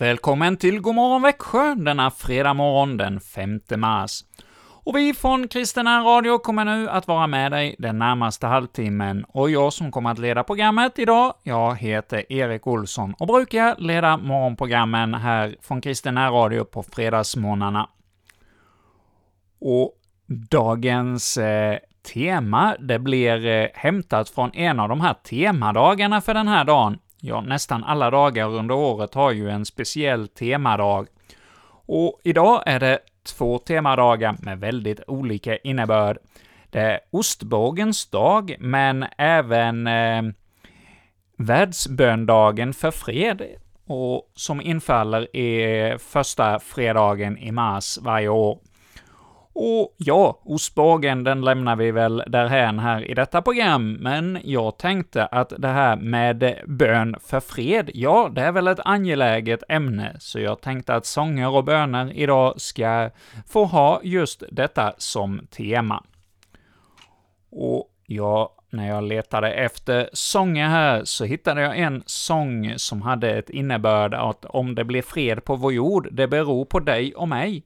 Varmt välkommen till Godmorgon Växjö denna fredag morgon den 5 mars. Och vi från Kristina Radio kommer nu att vara med dig den närmaste halvtimmen, och jag som kommer att leda programmet idag, jag heter Erik Olsson och brukar leda morgonprogrammen här från Kristina Radio på fredagsmorgnarna. Och dagens eh, tema, det blir eh, hämtat från en av de här temadagarna för den här dagen, ja, nästan alla dagar under året har ju en speciell temadag. Och idag är det två temadagar med väldigt olika innebörd. Det är ostbågens dag, men även eh, världsböndagen för fred, och som infaller i första fredagen i mars varje år. Och ja, ostbågen, den lämnar vi väl därhän här i detta program, men jag tänkte att det här med bön för fred, ja, det är väl ett angeläget ämne, så jag tänkte att sånger och böner idag ska få ha just detta som tema. Och ja, när jag letade efter sånger här så hittade jag en sång som hade ett innebörd att om det blir fred på vår jord, det beror på dig och mig.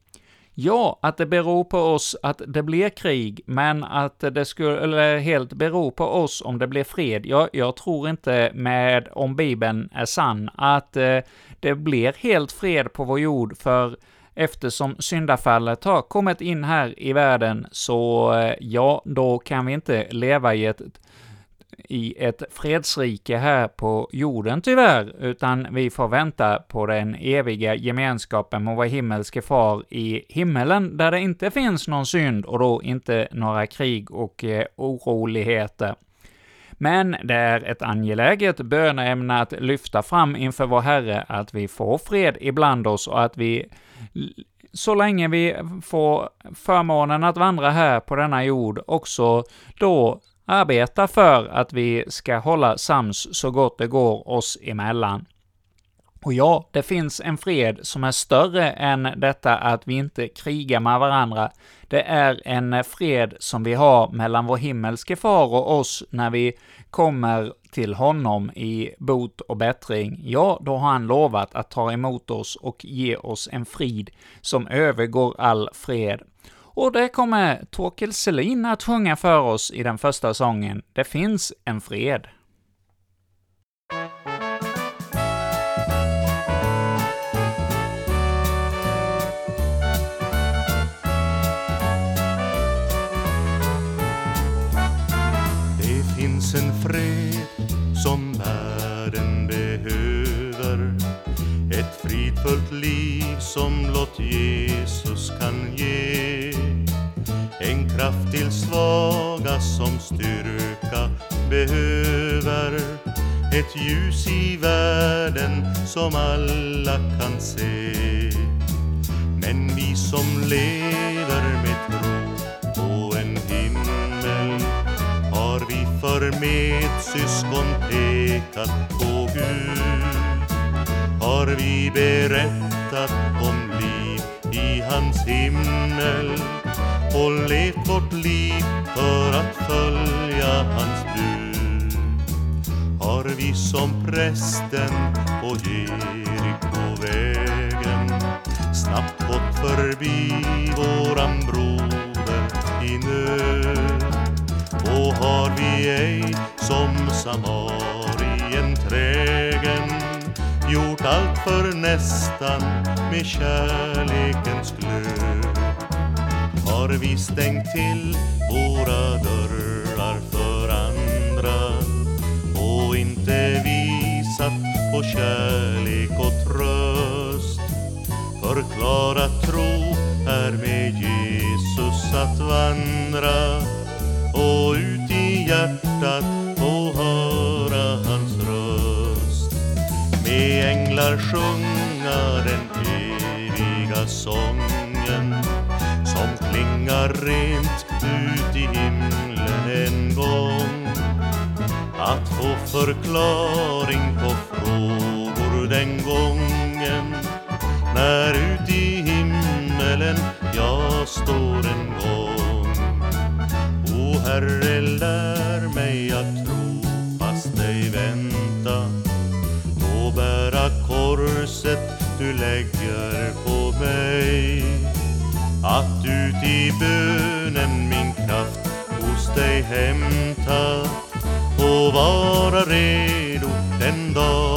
Ja, att det beror på oss att det blir krig, men att det skulle helt bero på oss om det blir fred. Ja, jag tror inte med, om Bibeln är sann, att eh, det blir helt fred på vår jord, för eftersom syndafallet har kommit in här i världen, så eh, ja, då kan vi inte leva i ett i ett fredsrike här på jorden tyvärr, utan vi får vänta på den eviga gemenskapen med vår himmelske far i himmelen, där det inte finns någon synd och då inte några krig och eh, oroligheter. Men det är ett angeläget böneämne att lyfta fram inför vår Herre, att vi får fred ibland oss och att vi så länge vi får förmånen att vandra här på denna jord, också då arbeta för att vi ska hålla sams så gott det går oss emellan. Och ja, det finns en fred som är större än detta att vi inte krigar med varandra. Det är en fred som vi har mellan vår himmelske far och oss när vi kommer till honom i bot och bättring. Ja, då har han lovat att ta emot oss och ge oss en frid som övergår all fred. Och det kommer Torkel Selin att sjunga för oss i den första sången ”Det finns en fred”. Det finns en fred som världen behöver Ett fridfullt liv som blott Jesus kan ge en kraft till svaga som styrka behöver. Ett ljus i världen som alla kan se. Men vi som lever med tro på en himmel har vi för medsyskon pekat på Gud. Har vi berättat om liv i hans himmel? Och levt vårt liv för att följa hans bud. Har vi som prästen på Jerikovägen snabbt gått förbi våran broder i nöd? Och har vi ej som samarien trägen gjort allt för nästan med kärlekens glöd? Har vi stängt till våra dörrar för andra? Och inte visat på kärlek och tröst? Förklarat tro är med Jesus att vandra. Och ut i hjärtat få höra hans röst. Med änglar sjunga den rent ut i himlen en gång. Att få förklaring på frågor den gången. När ut i himmelen jag står en gång. O Herre, lär mitt i bönen min kraft hos dig hämta och vara redo den dag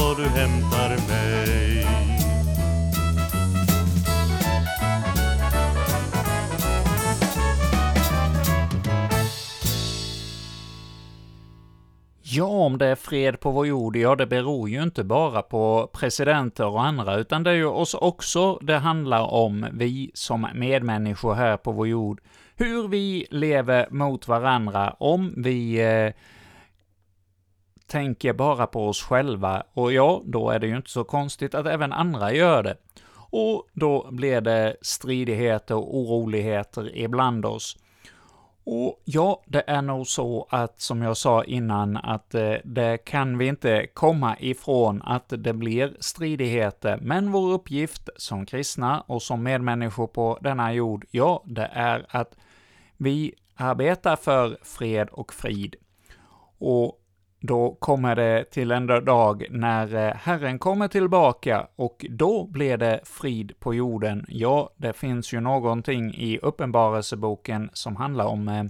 Ja, om det är fred på vår jord, ja, det beror ju inte bara på presidenter och andra, utan det är ju oss också det handlar om, vi som medmänniskor här på vår jord. Hur vi lever mot varandra, om vi eh, tänker bara på oss själva, och ja, då är det ju inte så konstigt att även andra gör det. Och då blir det stridigheter och oroligheter ibland oss. Och ja, det är nog så att, som jag sa innan, att eh, det kan vi inte komma ifrån att det blir stridigheter, men vår uppgift som kristna och som medmänniskor på denna jord, ja, det är att vi arbetar för fred och frid. Och då kommer det till en dag när eh, Herren kommer tillbaka och då blir det frid på jorden. Ja, det finns ju någonting i Uppenbarelseboken som handlar om eh,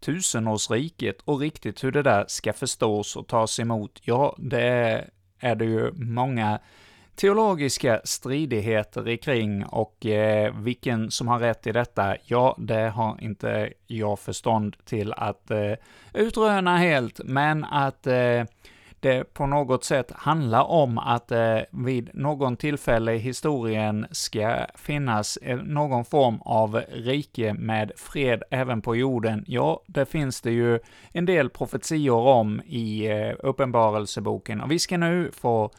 tusenårsriket och riktigt hur det där ska förstås och tas emot. Ja, det är det ju många teologiska stridigheter kring och eh, vilken som har rätt i detta, ja, det har inte jag förstånd till att eh, utröna helt, men att eh, det på något sätt handlar om att eh, vid någon tillfälle i historien ska finnas eh, någon form av rike med fred även på jorden. Ja, det finns det ju en del profetior om i eh, Uppenbarelseboken, och vi ska nu få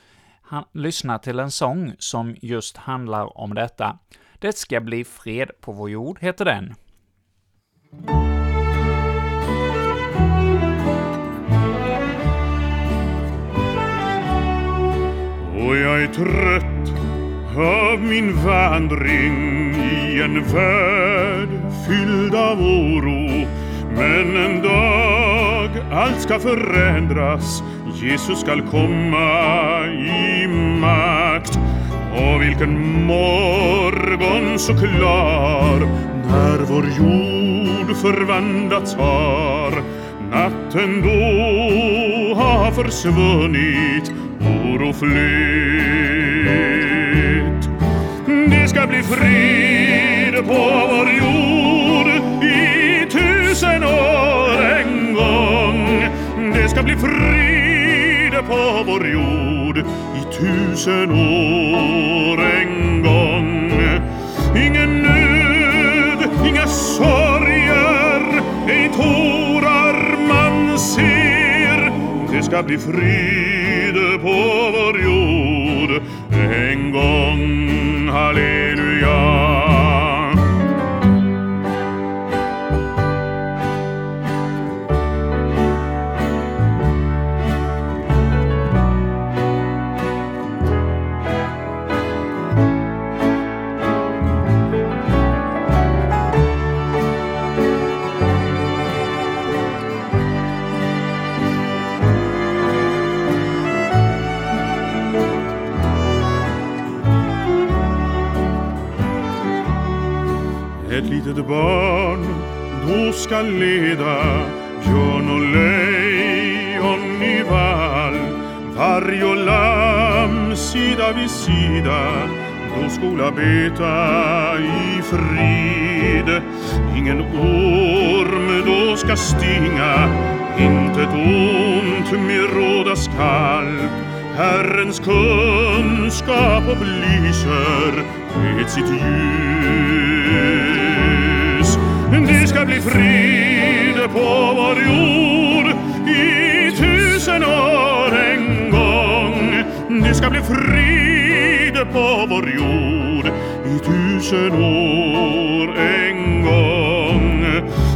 han, lyssna till en sång som just handlar om detta. Det ska bli fred på vår jord, heter den. Och jag är trött av min vandring i en värld fylld av oro. Men en dag allt ska förändras Jesus skall komma i och vilken morgon så klar när vår jord förvandlats har natten då har försvunnit oro flytt. Det ska bli frid på vår jord i tusen år en gång. Det ska bli frid på vår jord tusen år en gång. Ingen nöd, inga sorger, ej tårar man ser. Det ska bli frid på vår jord en gång. Halleluja. Ska leda björn och lejon i vall. Varg och lamm sida vid sida. Då skola beta i frid. Ingen orm då ska stinga. Intet ont med råda skall Herrens kunskap upplyser med sitt ljus det ska bli frid på vår jord i tusen år en gång. Det ska bli frid på vår jord i tusen år en gång.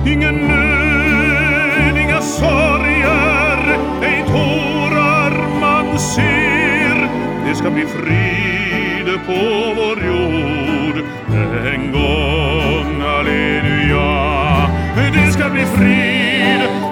Ingen nöd, inga sorger, ej tårar man ser. Det ska bli frid på vår jord en gång. Halleluja ska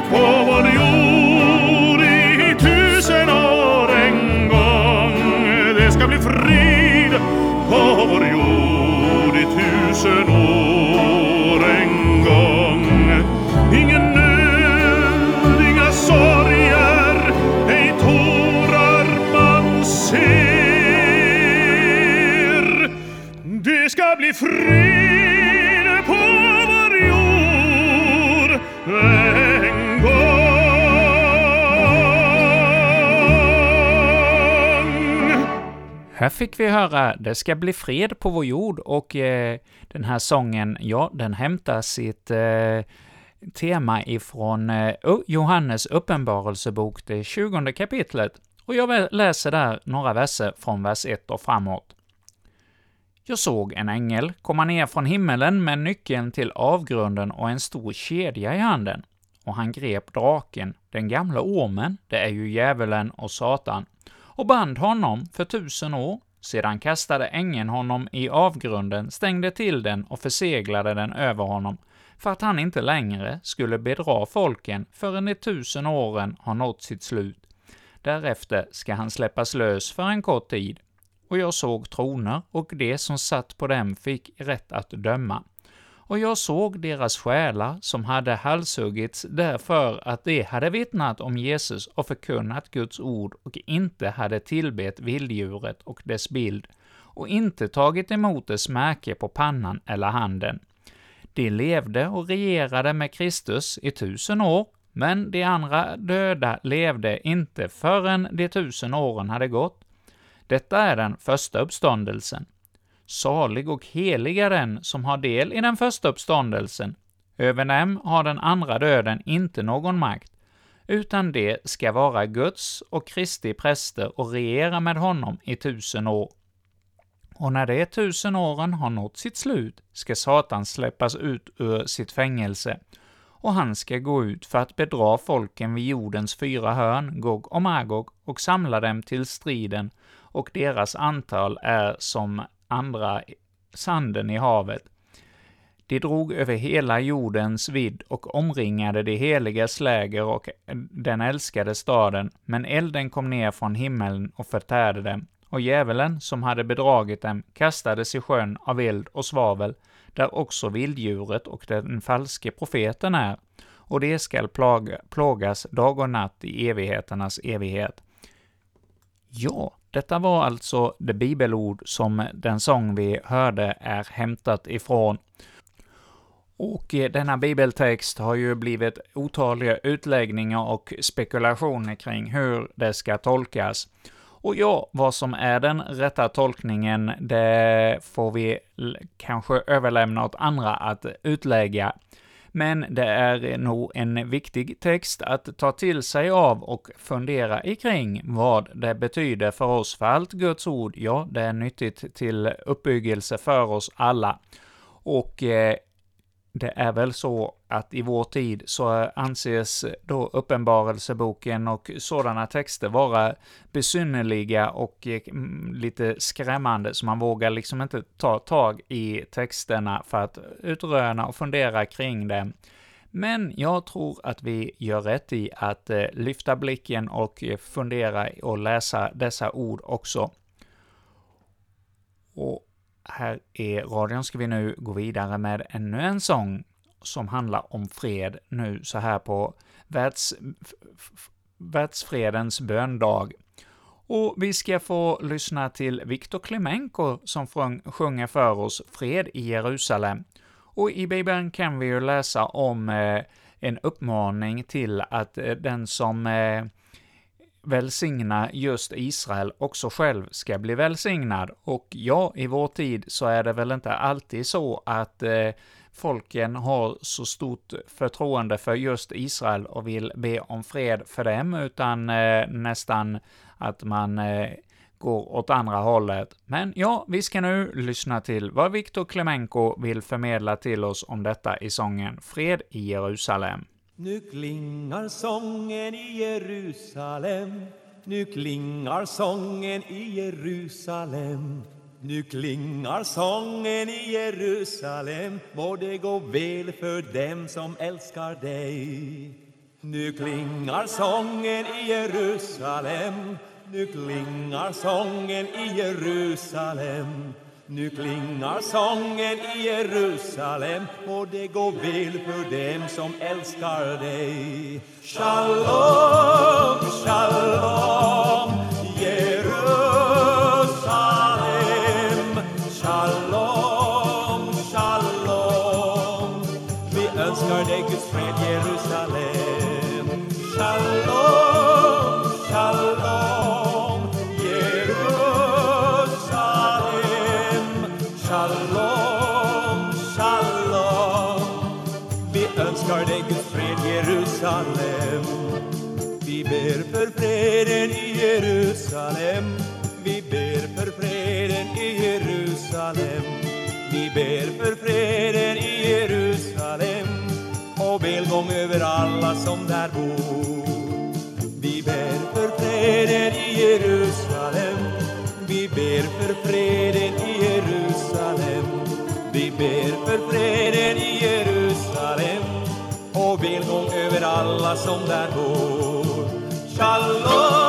fick vi höra ”Det ska bli fred på vår jord” och eh, den här sången, ja, den hämtar sitt eh, tema ifrån eh, Johannes uppenbarelsebok, det 20 kapitlet, och jag läser där några verser från vers 1 och framåt. Jag såg en ängel komma ner från himmelen med nyckeln till avgrunden och en stor kedja i handen. Och han grep draken, den gamla ormen, det är ju djävulen och Satan, och band honom för tusen år. Sedan kastade ängeln honom i avgrunden, stängde till den och förseglade den över honom, för att han inte längre skulle bedra folken förrän de tusen åren har nått sitt slut. Därefter ska han släppas lös för en kort tid. Och jag såg troner, och de som satt på dem fick rätt att döma. Och jag såg deras själar som hade halshuggits därför att de hade vittnat om Jesus och förkunnat Guds ord och inte hade tillbett vilddjuret och dess bild och inte tagit emot dess märke på pannan eller handen. De levde och regerade med Kristus i tusen år, men de andra döda levde inte förrän de tusen åren hade gått. Detta är den första uppståndelsen. Salig och helig är den som har del i den första uppståndelsen. Över dem har den andra döden inte någon makt, utan det ska vara Guds och Kristi präster och regera med honom i tusen år. Och när de tusen åren har nått sitt slut ska Satan släppas ut ur sitt fängelse, och han ska gå ut för att bedra folken vid jordens fyra hörn, Gog och Magog, och samla dem till striden, och deras antal är som andra sanden i havet. De drog över hela jordens vidd och omringade de heligas läger och den älskade staden, men elden kom ner från himmelen och förtärde dem, och djävulen, som hade bedragit dem, kastades i sjön av eld och svavel, där också vilddjuret och den falske profeten är, och det skall plågas dag och natt i evigheternas evighet. Ja, detta var alltså det bibelord som den sång vi hörde är hämtat ifrån. Och eh, denna bibeltext har ju blivit otaliga utläggningar och spekulationer kring hur det ska tolkas. Och ja, vad som är den rätta tolkningen, det får vi kanske överlämna åt andra att utlägga men det är nog en viktig text att ta till sig av och fundera ikring vad det betyder för oss, för allt Guds ord, ja, det är nyttigt till uppbyggelse för oss alla. Och eh, det är väl så att i vår tid så anses då Uppenbarelseboken och sådana texter vara besynnerliga och mm, lite skrämmande, så man vågar liksom inte ta tag i texterna för att utröna och fundera kring dem. Men jag tror att vi gör rätt i att eh, lyfta blicken och fundera och läsa dessa ord också. Och här i radion ska vi nu gå vidare med ännu en sång som handlar om fred nu så här på världs, världsfredens böndag. Och vi ska få lyssna till Viktor Klemenko som sjunger för oss Fred i Jerusalem. Och i Bibeln kan vi ju läsa om eh, en uppmaning till att eh, den som eh, välsigna just Israel också själv ska bli välsignad. Och ja, i vår tid så är det väl inte alltid så att eh, folken har så stort förtroende för just Israel och vill be om fred för dem, utan eh, nästan att man eh, går åt andra hållet. Men ja, vi ska nu lyssna till vad Viktor Klemenko vill förmedla till oss om detta i sången Fred i Jerusalem. Nu klingar sången i Jerusalem. Nu klingar sången i Jerusalem. Nu klingar sången i Jerusalem. Må det gå väl för dem som älskar dig. Nu klingar sången i Jerusalem. Nu klingar sången i Jerusalem nu klingar sången i Jerusalem och det går väl för dem som älskar dig. Shalom, shalom, Jerusalem. Vi ber för freden i Jerusalem. Vi ber för freden i Jerusalem. Vi ber för freden i Jerusalem och välgång över alla som där bor. Vi ber för freden i Jerusalem. Vi ber för freden i Jerusalem. Vi ber för freden i Jerusalem över alla som där går Shalom,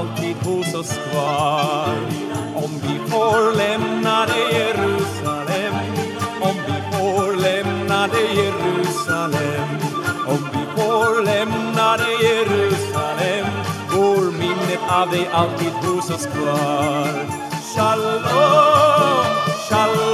alltid hos oss kvar. Om vi får lämna det Jerusalem. Om vi får lämna det Jerusalem. Om vi får lämna det Jerusalem. Går minnet av dig alltid hos oss kvar. Shalom, shalom,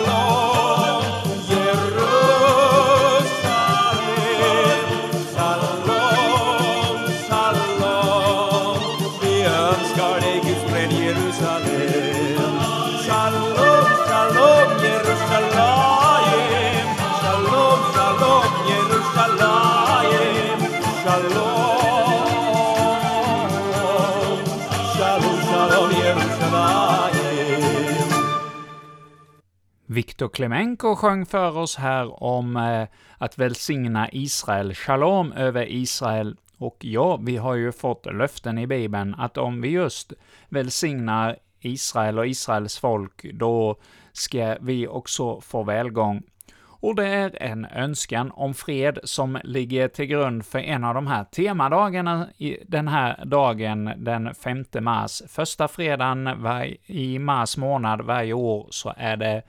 Viktor Klemenko sjöng för oss här om eh, att välsigna Israel, shalom över Israel. Och ja, vi har ju fått löften i Bibeln att om vi just välsignar Israel och Israels folk, då ska vi också få välgång. Och det är en önskan om fred som ligger till grund för en av de här temadagarna i den här dagen, den 5 mars. Första fredagen var- i mars månad varje år så är det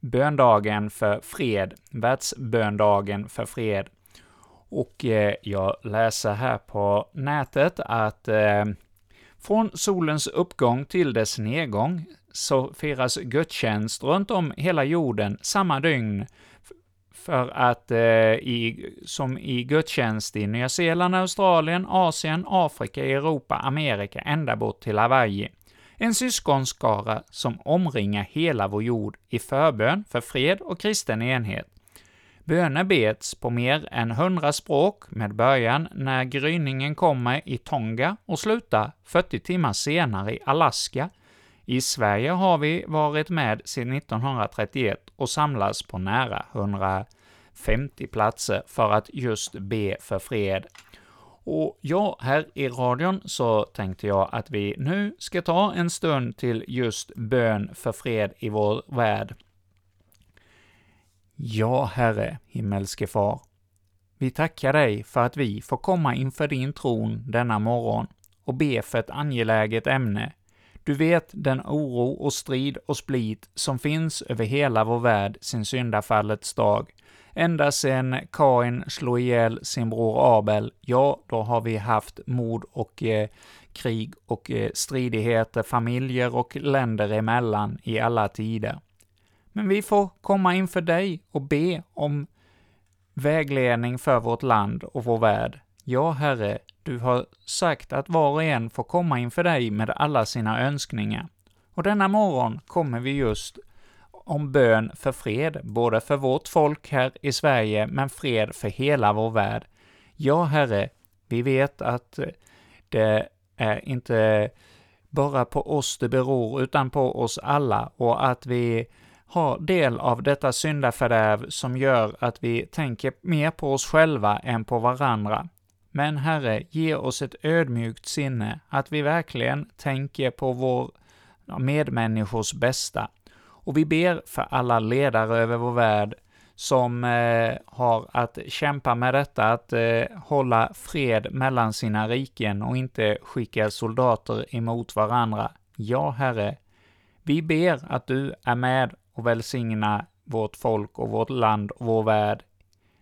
böndagen för fred, världsböndagen för fred. Och eh, jag läser här på nätet att eh, från solens uppgång till dess nedgång så firas gudstjänst runt om hela jorden samma dygn, för att eh, i, som i gudstjänst i Nya Zeeland, Australien, Asien, Afrika, Europa, Amerika, ända bort till Hawaii. En syskonskara som omringar hela vår jord i förbön för fred och kristen enhet. Böner bets på mer än hundra språk med början när gryningen kommer i Tonga och slutar 40 timmar senare i Alaska. I Sverige har vi varit med sedan 1931 och samlas på nära 150 platser för att just be för fred. Och ja, här i radion så tänkte jag att vi nu ska ta en stund till just bön för fred i vår värld. Ja, Herre, himmelske Far. Vi tackar dig för att vi får komma inför din tron denna morgon och be för ett angeläget ämne. Du vet den oro och strid och split som finns över hela vår värld sin syndafallets dag. Ända sedan Kain slog ihjäl sin bror Abel, ja, då har vi haft mord och eh, krig och eh, stridigheter familjer och länder emellan i alla tider. Men vi får komma inför dig och be om vägledning för vårt land och vår värld. Ja, Herre, du har sagt att var och en får komma inför dig med alla sina önskningar. Och denna morgon kommer vi just om bön för fred, både för vårt folk här i Sverige, men fred för hela vår värld. Ja, Herre, vi vet att eh, det är inte bara på oss det beror, utan på oss alla, och att vi har del av detta syndafördärv som gör att vi tänker mer på oss själva än på varandra. Men Herre, ge oss ett ödmjukt sinne, att vi verkligen tänker på vår medmänniskors bästa. Och vi ber för alla ledare över vår värld som eh, har att kämpa med detta, att eh, hålla fred mellan sina riken och inte skicka soldater emot varandra. Ja, Herre, vi ber att du är med och välsigna vårt folk och vårt land och vår värld.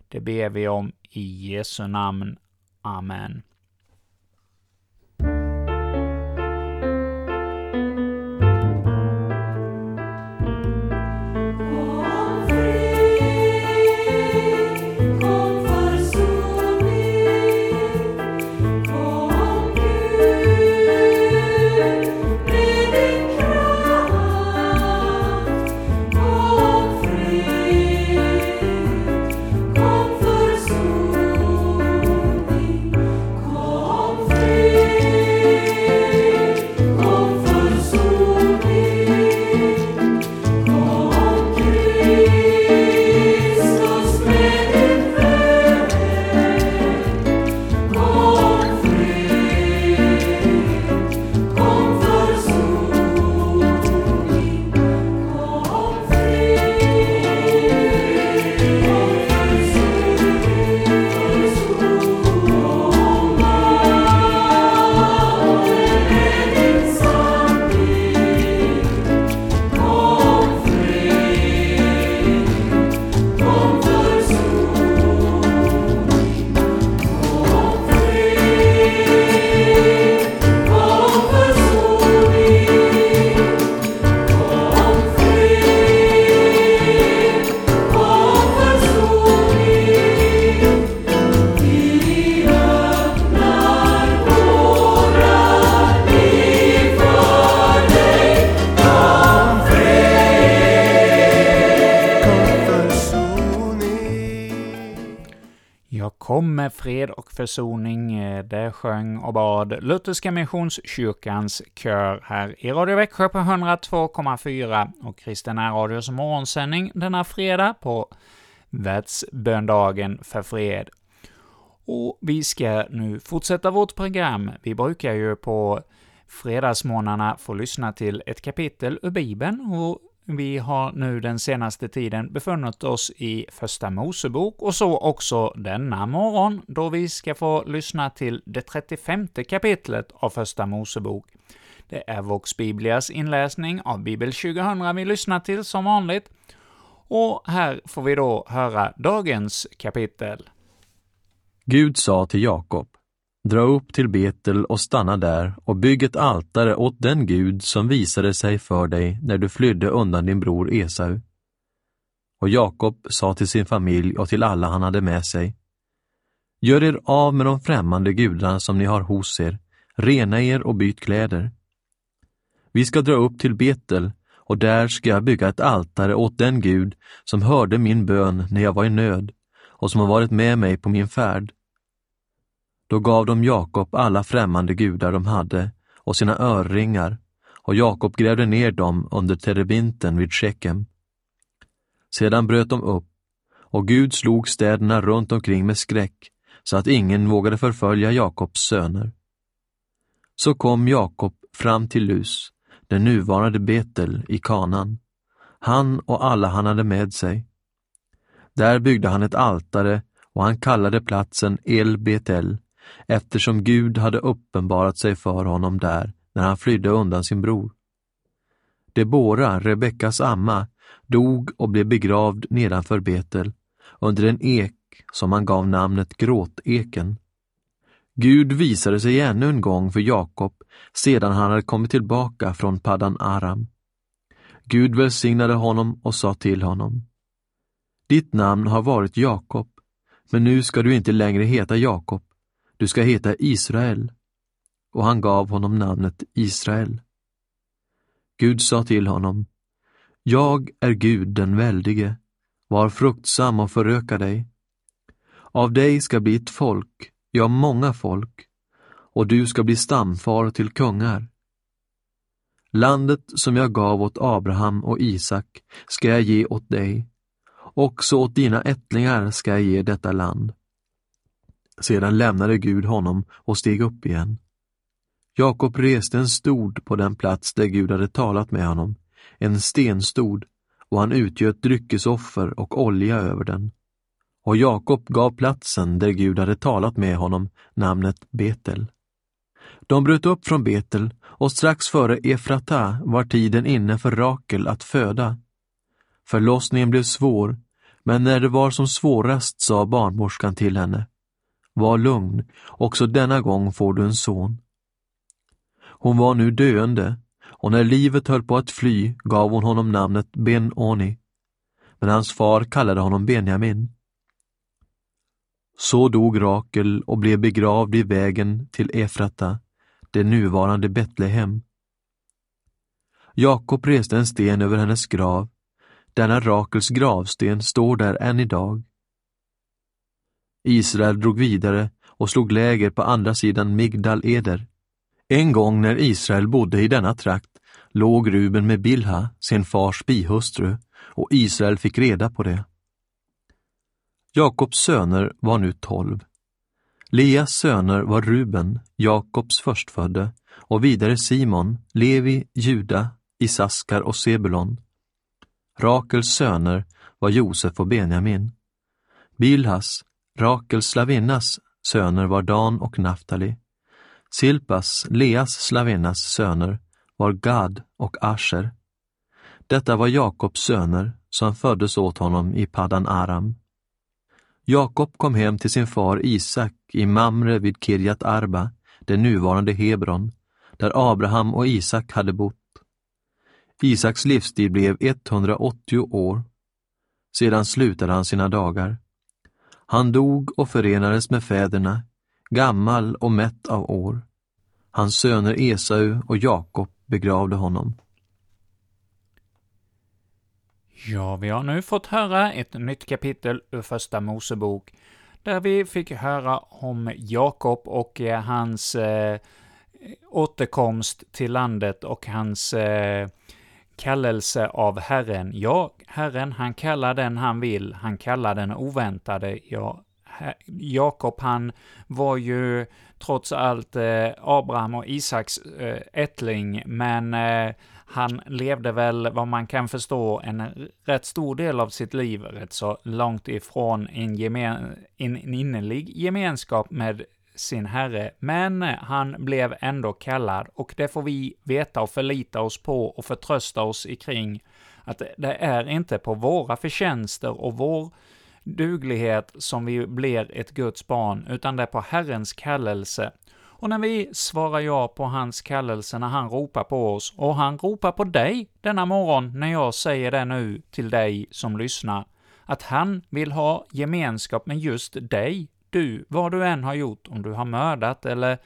Det ber vi om i Jesu namn. Amen. Med fred och försoning, eh, det sjöng och bad Lutherska Missionskyrkans kör här i Radio Växjö på 102,4 och Kristina Radios morgonsändning denna fredag på världsböndagen för fred. Och vi ska nu fortsätta vårt program. Vi brukar ju på fredagsmorgnarna få lyssna till ett kapitel ur Bibeln, och vi har nu den senaste tiden befunnit oss i Första Mosebok, och så också denna morgon, då vi ska få lyssna till det 35 kapitlet av Första Mosebok. Det är Vox Biblias inläsning av Bibel 2000 vi lyssnar till som vanligt, och här får vi då höra dagens kapitel. Gud sa till Jakob, dra upp till Betel och stanna där och bygg ett altare åt den Gud som visade sig för dig när du flydde undan din bror Esau. Och Jakob sa till sin familj och till alla han hade med sig, Gör er av med de främmande gudarna som ni har hos er, rena er och byt kläder. Vi ska dra upp till Betel och där ska jag bygga ett altare åt den Gud som hörde min bön när jag var i nöd och som har varit med mig på min färd. Då gav de Jakob alla främmande gudar de hade och sina örringar, och Jakob grävde ner dem under terebinten vid Shekem. Sedan bröt de upp, och Gud slog städerna runt omkring med skräck, så att ingen vågade förfölja Jakobs söner. Så kom Jakob fram till Lus, den nuvarande Betel i Kanan, han och alla han hade med sig. Där byggde han ett altare och han kallade platsen El Betel, eftersom Gud hade uppenbarat sig för honom där när han flydde undan sin bror. Debora, Rebeckas amma, dog och blev begravd nedanför Betel, under en ek som han gav namnet Gråteken. Gud visade sig ännu en gång för Jakob sedan han hade kommit tillbaka från Paddan Aram. Gud välsignade honom och sa till honom. Ditt namn har varit Jakob, men nu ska du inte längre heta Jakob, du ska heta Israel. Och han gav honom namnet Israel. Gud sa till honom, Jag är Gud den väldige, var fruktsam och föröka dig. Av dig ska bli ett folk, ja, många folk, och du ska bli stamfar till kungar. Landet som jag gav åt Abraham och Isak ska jag ge åt dig, också åt dina ättlingar ska jag ge detta land. Sedan lämnade Gud honom och steg upp igen. Jakob reste en stod på den plats där Gud hade talat med honom, en stenstod, och han utgöt dryckesoffer och olja över den. Och Jakob gav platsen där Gud hade talat med honom namnet Betel. De bröt upp från Betel och strax före Efrata var tiden inne för Rakel att föda. Förlossningen blev svår, men när det var som svårast sa barnmorskan till henne. Var lugn, också denna gång får du en son. Hon var nu döende och när livet höll på att fly gav hon honom namnet Ben-Oni, men hans far kallade honom Benjamin. Så dog Rakel och blev begravd i vägen till Efrata, det nuvarande Betlehem. Jakob reste en sten över hennes grav. Denna Rakels gravsten står där än idag. Israel drog vidare och slog läger på andra sidan Migdal-Eder. En gång när Israel bodde i denna trakt låg Ruben med Bilha, sin fars bihustru, och Israel fick reda på det. Jakobs söner var nu tolv. Leas söner var Ruben, Jakobs förstfödde, och vidare Simon, Levi, Juda, Isaskar och Sebulon. Rakels söner var Josef och Benjamin. Bilhas, Rakels slavinnas söner var Dan och Naftali. Silpas, Leas slavinnas söner var Gad och Asher. Detta var Jakobs söner som föddes åt honom i Paddan Aram. Jakob kom hem till sin far Isak i Mamre vid Kirjat Arba, det nuvarande Hebron, där Abraham och Isak hade bott. Isaks livstid blev 180 år. Sedan slutade han sina dagar. Han dog och förenades med fäderna, gammal och mätt av år. Hans söner Esau och Jakob begravde honom. Ja, vi har nu fått höra ett nytt kapitel ur Första Mosebok, där vi fick höra om Jakob och eh, hans eh, återkomst till landet och hans eh, kallelse av Herren. Ja, Herren, han kallar den han vill, han kallar den oväntade. Ja, Jakob, han var ju trots allt eh, Abraham och Isaks eh, ättling, men eh, han levde väl, vad man kan förstå, en rätt stor del av sitt liv rätt så långt ifrån en, gemen, en innerlig gemenskap med sin herre, men eh, han blev ändå kallad, och det får vi veta och förlita oss på och förtrösta oss ikring, att det är inte på våra förtjänster och vår duglighet som vi blir ett Guds barn, utan det är på Herrens kallelse. Och när vi svarar ja på hans kallelse, när han ropar på oss, och han ropar på dig denna morgon, när jag säger det nu till dig som lyssnar, att han vill ha gemenskap med just dig, du, vad du än har gjort, om du har mördat eller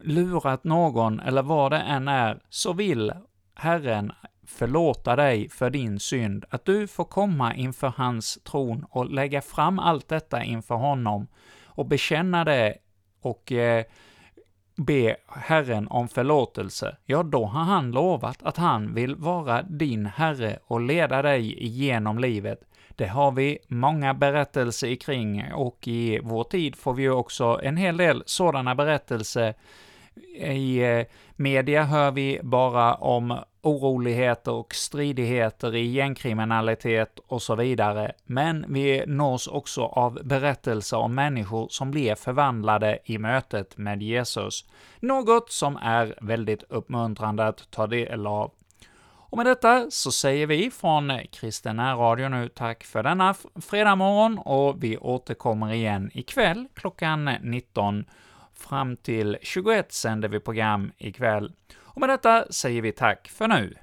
lurat någon, eller vad det än är, så vill Herren förlåta dig för din synd, att du får komma inför hans tron och lägga fram allt detta inför honom och bekänna det och eh, be Herren om förlåtelse, ja, då har han lovat att han vill vara din Herre och leda dig igenom livet. Det har vi många berättelser kring och i vår tid får vi ju också en hel del sådana berättelser i eh, media hör vi bara om oroligheter och stridigheter i gängkriminalitet och så vidare, men vi nås också av berättelser om människor som blir förvandlade i mötet med Jesus. Något som är väldigt uppmuntrande att ta del av. Och med detta så säger vi från Kristen Radio nu tack för denna fredag morgon och vi återkommer igen ikväll klockan 19 Fram till 21 sänder vi program ikväll. Och med detta säger vi tack för nu.